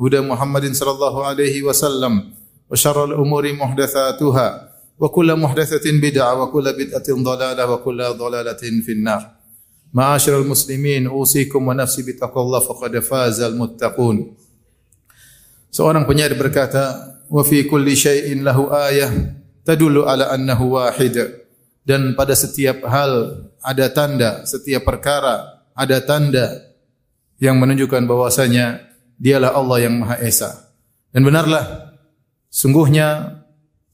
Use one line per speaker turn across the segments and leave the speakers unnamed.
هدى محمد صلى الله عليه وسلم وشر الأمور محدثاتها وكل محدثة بدعة وكل بدعة ضلالة وكل ضلالة في النار معاشر المسلمين أوصيكم ونفسي بتقوى الله فقد فاز المتقون Seorang penyair berkata, "Wa fi kulli syai'in lahu ayah tadullu ala annahu wahid." Dan pada setiap hal ada tanda, setiap perkara ada tanda yang menunjukkan bahwasanya dialah Allah yang Maha Esa. Dan benarlah sungguhnya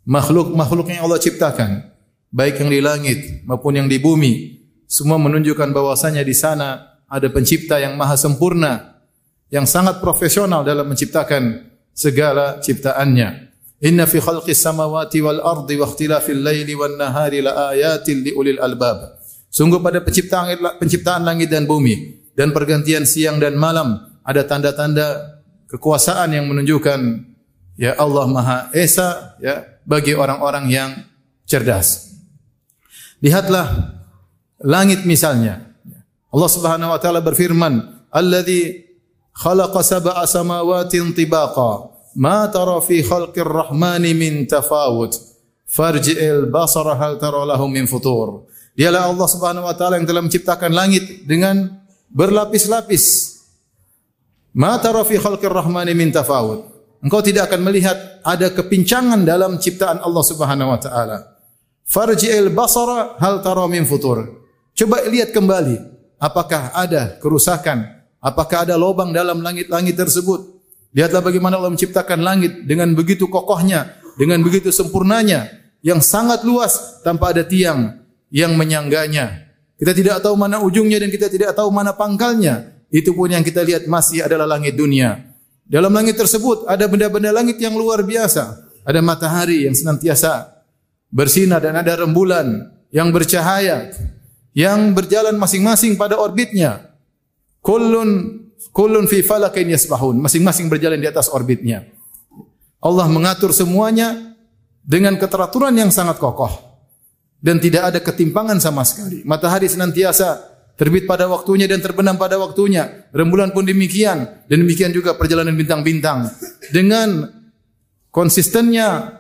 makhluk-makhluk yang Allah ciptakan, baik yang di langit maupun yang di bumi, semua menunjukkan bahwasanya di sana ada pencipta yang maha sempurna, yang sangat profesional dalam menciptakan segala ciptaannya. Inna fi khalqis samawati wal ardi wa ikhtilafil laili wan nahari la ayatin li ulil albab. Sungguh pada penciptaan penciptaan langit dan bumi dan pergantian siang dan malam ada tanda-tanda kekuasaan yang menunjukkan ya Allah Maha Esa ya bagi orang-orang yang cerdas. Lihatlah langit misalnya. Allah Subhanahu wa taala berfirman, "Alladzi khalaqa sab'a samawatin tibaqa, ma tara fi khalqir rahmani min tafawut, farji'il basara hal tara lahu min futur." Dialah Allah Subhanahu wa taala yang telah menciptakan langit dengan berlapis-lapis. Ma tara fi khalqir rahmani min tafawut. Engkau tidak akan melihat ada kepincangan dalam ciptaan Allah Subhanahu wa taala. Farji'il basara hal tara min futur. Coba lihat kembali, apakah ada kerusakan, apakah ada lubang dalam langit-langit tersebut. Lihatlah bagaimana Allah menciptakan langit dengan begitu kokohnya, dengan begitu sempurnanya, yang sangat luas tanpa ada tiang yang menyangganya. Kita tidak tahu mana ujungnya dan kita tidak tahu mana pangkalnya. Itu pun yang kita lihat masih adalah langit dunia. Dalam langit tersebut ada benda-benda langit yang luar biasa. Ada matahari yang senantiasa bersinar dan ada rembulan yang bercahaya yang berjalan masing-masing pada orbitnya. Kullun kullun fi falakin yasbahun. Masing-masing berjalan di atas orbitnya. Allah mengatur semuanya dengan keteraturan yang sangat kokoh dan tidak ada ketimpangan sama sekali. Matahari senantiasa terbit pada waktunya dan terbenam pada waktunya. Rembulan pun demikian dan demikian juga perjalanan bintang-bintang. Dengan konsistennya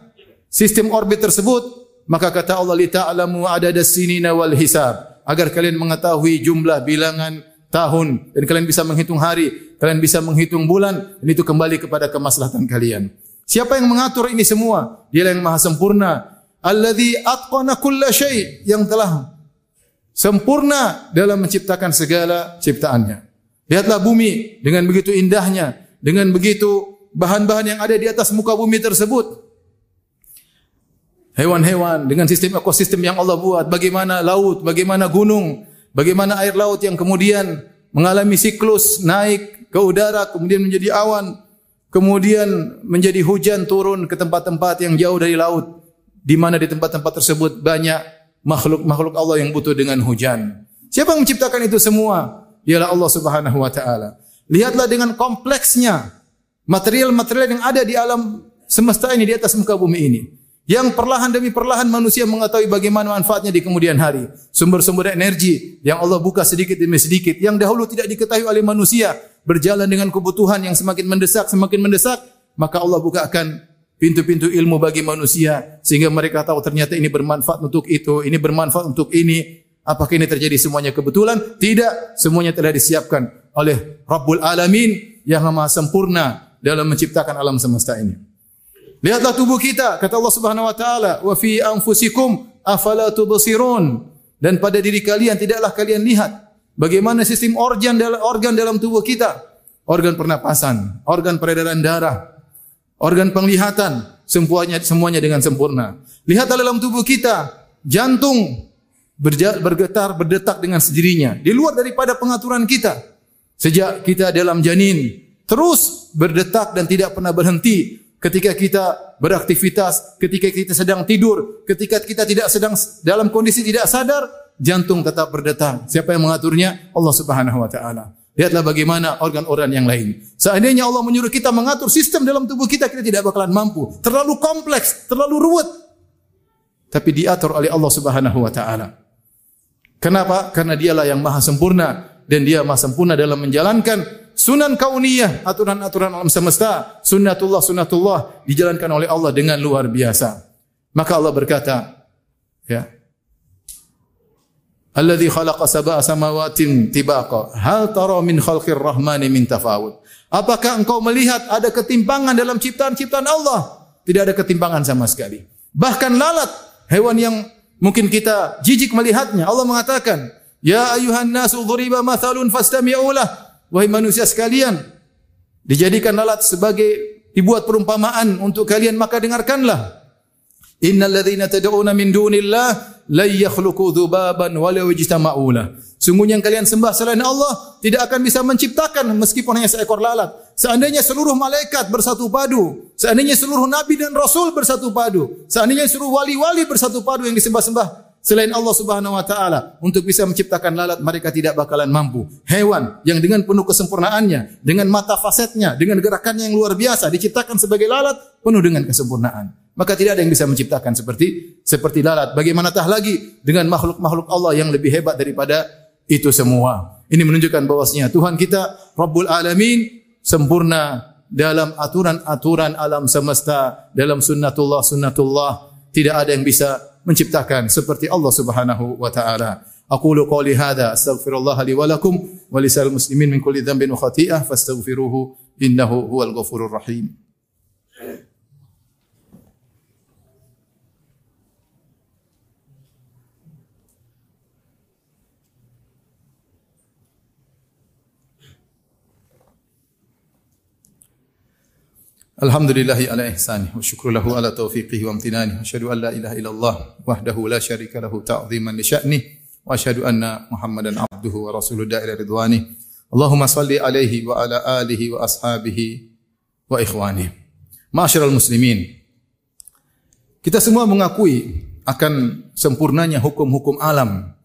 sistem orbit tersebut, maka kata Allah li ta'lamu adada sinina wal hisab, agar kalian mengetahui jumlah bilangan tahun dan kalian bisa menghitung hari, kalian bisa menghitung bulan dan itu kembali kepada kemaslahatan kalian. Siapa yang mengatur ini semua? Dia yang maha sempurna. Alladzi atqana kulla syai' yang telah sempurna dalam menciptakan segala ciptaannya. Lihatlah bumi dengan begitu indahnya, dengan begitu bahan-bahan yang ada di atas muka bumi tersebut. Hewan-hewan dengan sistem ekosistem yang Allah buat, bagaimana laut, bagaimana gunung, bagaimana air laut yang kemudian mengalami siklus naik ke udara, kemudian menjadi awan, kemudian menjadi hujan turun ke tempat-tempat yang jauh dari laut, di mana di tempat-tempat tersebut banyak makhluk-makhluk Allah yang butuh dengan hujan. Siapa yang menciptakan itu semua? Dialah Allah Subhanahu wa taala. Lihatlah dengan kompleksnya material-material yang ada di alam semesta ini di atas muka bumi ini. Yang perlahan demi perlahan manusia mengetahui bagaimana manfaatnya di kemudian hari. Sumber-sumber energi yang Allah buka sedikit demi sedikit yang dahulu tidak diketahui oleh manusia berjalan dengan kebutuhan yang semakin mendesak semakin mendesak maka Allah bukakan pintu-pintu ilmu bagi manusia sehingga mereka tahu ternyata ini bermanfaat untuk itu, ini bermanfaat untuk ini. Apakah ini terjadi semuanya kebetulan? Tidak, semuanya telah disiapkan oleh Rabbul Alamin yang Maha sempurna dalam menciptakan alam semesta ini. Lihatlah tubuh kita, kata Allah Subhanahu wa taala, "Wa fi anfusikum afala tubsirun." Dan pada diri kalian tidaklah kalian lihat bagaimana sistem organ dalam organ dalam tubuh kita, organ pernapasan, organ peredaran darah, organ penglihatan, semuanya semuanya dengan sempurna. Lihatlah dalam tubuh kita, jantung bergetar, berdetak dengan sendirinya, di luar daripada pengaturan kita. Sejak kita dalam janin, terus berdetak dan tidak pernah berhenti ketika kita beraktivitas, ketika kita sedang tidur, ketika kita tidak sedang dalam kondisi tidak sadar, jantung tetap berdetak. Siapa yang mengaturnya? Allah Subhanahu wa taala. Lihatlah bagaimana organ-organ yang lain. Seandainya Allah menyuruh kita mengatur sistem dalam tubuh kita, kita tidak bakalan mampu. Terlalu kompleks, terlalu ruwet. Tapi diatur oleh Allah Subhanahu wa taala. Kenapa? Karena dialah yang maha sempurna dan dia maha sempurna dalam menjalankan sunan kauniyah, aturan-aturan alam semesta, sunnatullah sunnatullah dijalankan oleh Allah dengan luar biasa. Maka Allah berkata, ya, Alladhi khalaqa sab'a samawatin tibaqa. Hal tara min khalqir rahmani min tafawud. Apakah engkau melihat ada ketimpangan dalam ciptaan-ciptaan Allah? Tidak ada ketimpangan sama sekali. Bahkan lalat, hewan yang mungkin kita jijik melihatnya. Allah mengatakan, Ya ayuhan nasu dhuriba mathalun fastami'u Wahai manusia sekalian, dijadikan lalat sebagai dibuat perumpamaan untuk kalian maka dengarkanlah. Innal ladzina tad'una min dunillah la yakhluqu dzubaban walau ijtama'ula. Sungguhnya yang kalian sembah selain Allah tidak akan bisa menciptakan meskipun hanya seekor lalat. Seandainya seluruh malaikat bersatu padu, seandainya seluruh nabi dan rasul bersatu padu, seandainya seluruh wali-wali bersatu padu yang disembah-sembah selain Allah Subhanahu wa taala untuk bisa menciptakan lalat mereka tidak bakalan mampu. Hewan yang dengan penuh kesempurnaannya, dengan mata fasetnya, dengan gerakannya yang luar biasa diciptakan sebagai lalat penuh dengan kesempurnaan. Maka tidak ada yang bisa menciptakan seperti seperti lalat. Bagaimana tah lagi dengan makhluk-makhluk Allah yang lebih hebat daripada itu semua. Ini menunjukkan bahwasanya Tuhan kita Rabbul Alamin sempurna dalam aturan-aturan alam semesta, dalam sunnatullah sunnatullah. Tidak ada yang bisa menciptakan seperti Allah Subhanahu wa taala. Aqulu qawli hadza astaghfirullah li wa lakum wa lisal muslimin min kulli dhanbin wa khati'ah fastaghfiruhu innahu huwal ghafurur rahim. Alhamdulillahi ala ihsani wa syukru lahu ala taufiqihi wa amtinani. Wa asyhadu an la ilaha illallah wahdahu la syarika lahu ta'ziman li sya'ni wa asyhadu anna Muhammadan abduhu wa rasuluhu da'ila ridwani. Allahumma salli alaihi wa ala alihi wa ashabihi wa ikhwani. Ma'asyiral muslimin Kita semua mengakui akan sempurnanya hukum-hukum alam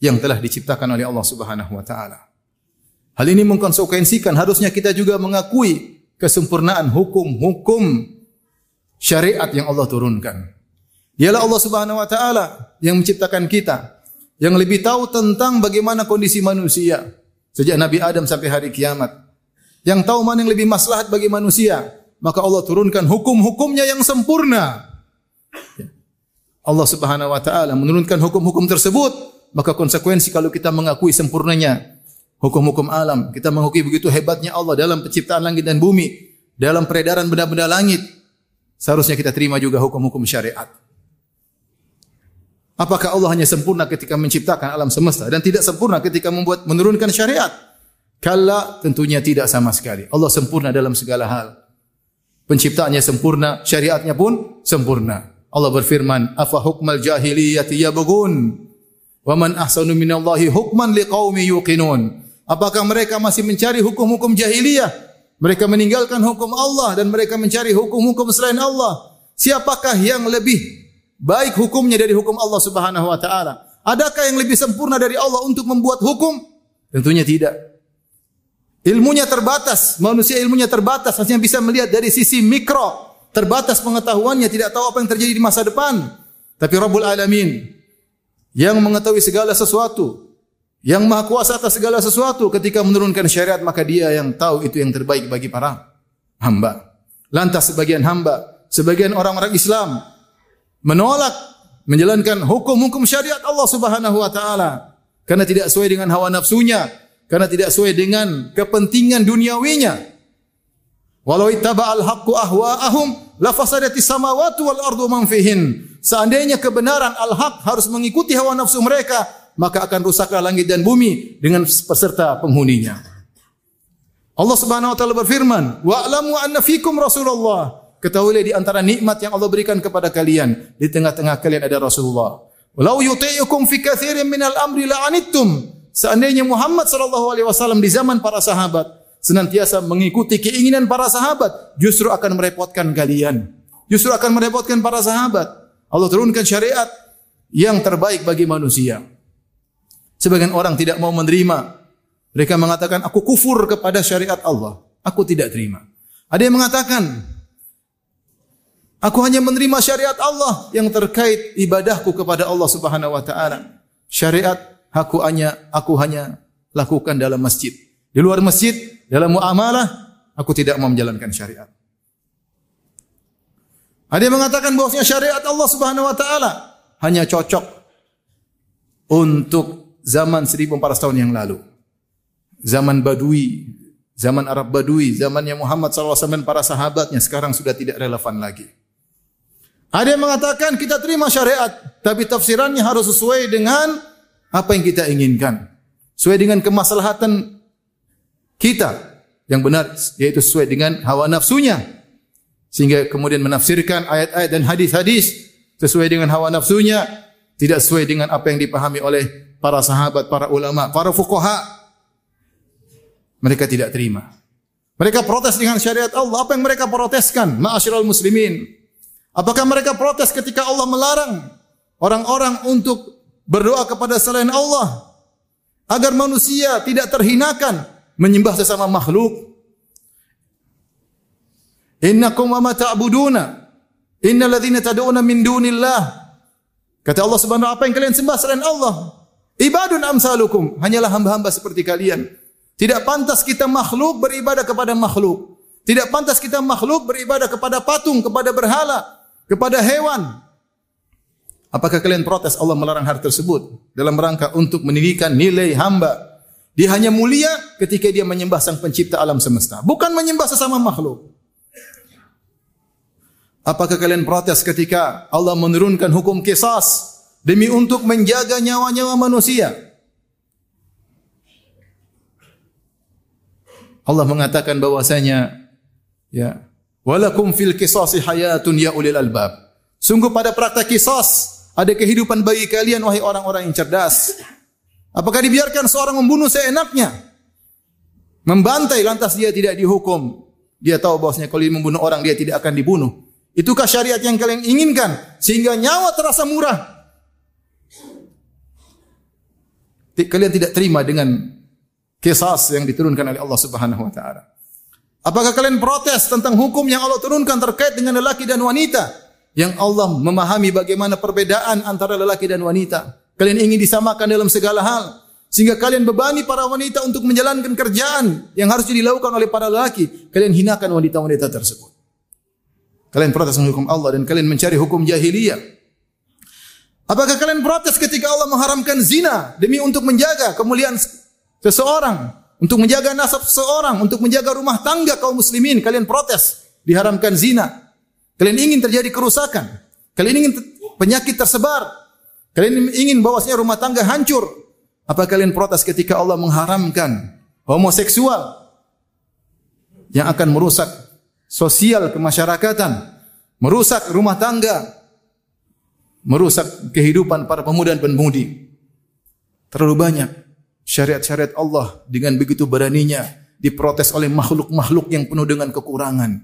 yang telah diciptakan oleh Allah Subhanahu wa taala. Hal ini mengkonsekuensikan harusnya kita juga mengakui kesempurnaan hukum-hukum syariat yang Allah turunkan. Dialah Allah Subhanahu wa taala yang menciptakan kita, yang lebih tahu tentang bagaimana kondisi manusia sejak Nabi Adam sampai hari kiamat. Yang tahu mana yang lebih maslahat bagi manusia, maka Allah turunkan hukum-hukumnya yang sempurna. Allah Subhanahu wa taala menurunkan hukum-hukum tersebut, maka konsekuensi kalau kita mengakui sempurnanya hukum-hukum alam. Kita mengakui begitu hebatnya Allah dalam penciptaan langit dan bumi, dalam peredaran benda-benda langit. Seharusnya kita terima juga hukum-hukum syariat. Apakah Allah hanya sempurna ketika menciptakan alam semesta dan tidak sempurna ketika membuat menurunkan syariat? Kala tentunya tidak sama sekali. Allah sempurna dalam segala hal. Penciptaannya sempurna, syariatnya pun sempurna. Allah berfirman, "Afa hukmal jahiliyati yabghun? Wa man ahsanu minallahi hukman liqaumi yuqinun." Apakah mereka masih mencari hukum-hukum jahiliyah? Mereka meninggalkan hukum Allah dan mereka mencari hukum-hukum selain Allah. Siapakah yang lebih baik hukumnya dari hukum Allah Subhanahu wa taala? Adakah yang lebih sempurna dari Allah untuk membuat hukum? Tentunya tidak. Ilmunya terbatas, manusia ilmunya terbatas, hanya bisa melihat dari sisi mikro, terbatas pengetahuannya, tidak tahu apa yang terjadi di masa depan. Tapi Rabbul Alamin yang mengetahui segala sesuatu, yang maha kuasa atas segala sesuatu ketika menurunkan syariat maka dia yang tahu itu yang terbaik bagi para hamba. Lantas sebagian hamba, sebagian orang-orang Islam menolak menjalankan hukum-hukum syariat Allah Subhanahu wa taala karena tidak sesuai dengan hawa nafsunya, karena tidak sesuai dengan kepentingan duniawinya. Walau ittaba'al haqqu ahwa'ahum la fasadati samawati wal ardu man fihin. Seandainya kebenaran al-haq harus mengikuti hawa nafsu mereka, maka akan rusaklah langit dan bumi dengan peserta penghuninya. Allah Subhanahu wa taala berfirman, "Wa'lamu anna fikum Rasulullah." Ketahuilah di antara nikmat yang Allah berikan kepada kalian, di tengah-tengah kalian ada Rasulullah. Walau yuti'ukum fi katsirin minal amri la'anittum. Seandainya Muhammad sallallahu alaihi wasallam di zaman para sahabat, senantiasa mengikuti keinginan para sahabat, justru akan merepotkan kalian. Justru akan merepotkan para sahabat. Allah turunkan syariat yang terbaik bagi manusia. Sebagian orang tidak mau menerima. Mereka mengatakan, aku kufur kepada syariat Allah. Aku tidak terima. Ada yang mengatakan, aku hanya menerima syariat Allah yang terkait ibadahku kepada Allah Subhanahu wa taala. Syariat aku hanya aku hanya lakukan dalam masjid. Di luar masjid, dalam muamalah, aku tidak mau menjalankan syariat. Ada yang mengatakan bahwasanya syariat Allah Subhanahu wa taala hanya cocok untuk zaman 1400 tahun yang lalu. Zaman Badui, zaman Arab Badui, zamannya Muhammad SAW dan para sahabatnya sekarang sudah tidak relevan lagi. Ada yang mengatakan kita terima syariat, tapi tafsirannya harus sesuai dengan apa yang kita inginkan. Sesuai dengan kemaslahatan kita yang benar, yaitu sesuai dengan hawa nafsunya. Sehingga kemudian menafsirkan ayat-ayat dan hadis-hadis sesuai dengan hawa nafsunya, tidak sesuai dengan apa yang dipahami oleh para sahabat, para ulama, para fuqaha. Mereka tidak terima. Mereka protes dengan syariat Allah. Apa yang mereka proteskan? Ma'asyiral muslimin. Apakah mereka protes ketika Allah melarang orang-orang untuk berdoa kepada selain Allah agar manusia tidak terhinakan menyembah sesama makhluk? Innakum wa ma ta'buduna innal ladzina tad'una min dunillah Kata Allah Subhanahu apa yang kalian sembah selain Allah? Ibadun amsalukum, hanyalah hamba-hamba seperti kalian. Tidak pantas kita makhluk beribadah kepada makhluk. Tidak pantas kita makhluk beribadah kepada patung, kepada berhala kepada hewan. Apakah kalian protes Allah melarang hal tersebut dalam rangka untuk meninggikan nilai hamba? Dia hanya mulia ketika dia menyembah sang pencipta alam semesta, bukan menyembah sesama makhluk. Apakah kalian protes ketika Allah menurunkan hukum kisas demi untuk menjaga nyawa-nyawa manusia? Allah mengatakan bahwasanya ya Walakum fil qisasi hayatun ya ulil albab. Sungguh pada praktek kisos ada kehidupan bagi kalian wahai orang-orang yang cerdas. Apakah dibiarkan seorang membunuh seenaknya? Membantai lantas dia tidak dihukum. Dia tahu bahwasanya kalau dia membunuh orang dia tidak akan dibunuh. Itukah syariat yang kalian inginkan sehingga nyawa terasa murah? Kalian tidak terima dengan kisas yang diturunkan oleh Allah Subhanahu wa taala. Apakah kalian protes tentang hukum yang Allah turunkan terkait dengan lelaki dan wanita? Yang Allah memahami bagaimana perbedaan antara lelaki dan wanita. Kalian ingin disamakan dalam segala hal. Sehingga kalian bebani para wanita untuk menjalankan kerjaan yang harus dilakukan oleh para lelaki. Kalian hinakan wanita-wanita tersebut. Kalian protes hukum Allah dan kalian mencari hukum jahiliyah. Apakah kalian protes ketika Allah mengharamkan zina demi untuk menjaga kemuliaan seseorang? untuk menjaga nasab seseorang, untuk menjaga rumah tangga kaum muslimin, kalian protes, diharamkan zina. Kalian ingin terjadi kerusakan. Kalian ingin penyakit tersebar. Kalian ingin bahwasanya rumah tangga hancur. Apa kalian protes ketika Allah mengharamkan homoseksual yang akan merusak sosial kemasyarakatan, merusak rumah tangga, merusak kehidupan para pemuda dan pemudi. Terlalu banyak syariat-syariat Allah dengan begitu beraninya diprotes oleh makhluk-makhluk yang penuh dengan kekurangan.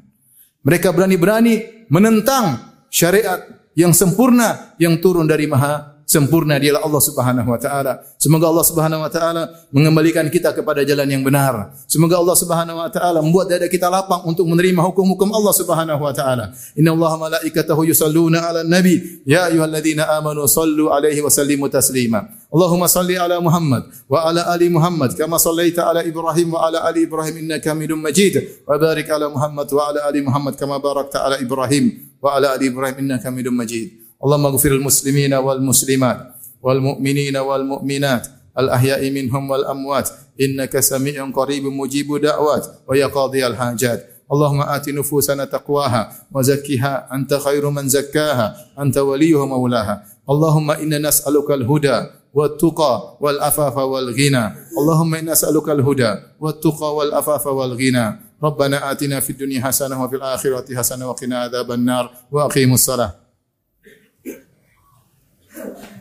Mereka berani-berani menentang syariat yang sempurna yang turun dari Maha sempurna dialah Allah Subhanahu wa taala. Semoga Allah Subhanahu wa taala mengembalikan kita kepada jalan yang benar. Semoga Allah Subhanahu wa taala membuat dada kita lapang untuk menerima hukum-hukum Allah Subhanahu wa taala. Inna Allah malaikatahu yusalluna 'alan nabi ya ayyuhalladzina amanu sallu 'alaihi wa sallimu taslima. Allahumma salli ala Muhammad wa ala ali Muhammad kama sallaita ala Ibrahim wa ala ali Ibrahim innaka Hamidum Majid. Wa barik ala Muhammad wa ala ali Muhammad kama barakta ala Ibrahim wa ala ali Ibrahim innaka Hamidum Majid. اللهم اغفر المسلمين والمسلمات والمؤمنين والمؤمنات الأحياء منهم والأموات إنك سميع قريب مجيب دعوات ويا قاضي الحاجات اللهم آت نفوسنا تقواها وزكها أنت خير من زكاها أنت وليه مولاها اللهم إنا نسألك الهدى والتقى والعفاف والغنى اللهم إنا نسألك الهدى والتقى والعفاف والغنى ربنا آتنا في الدنيا حسنة وفي الآخرة حسنة وقنا عذاب النار وأقيموا الصلاة Good one.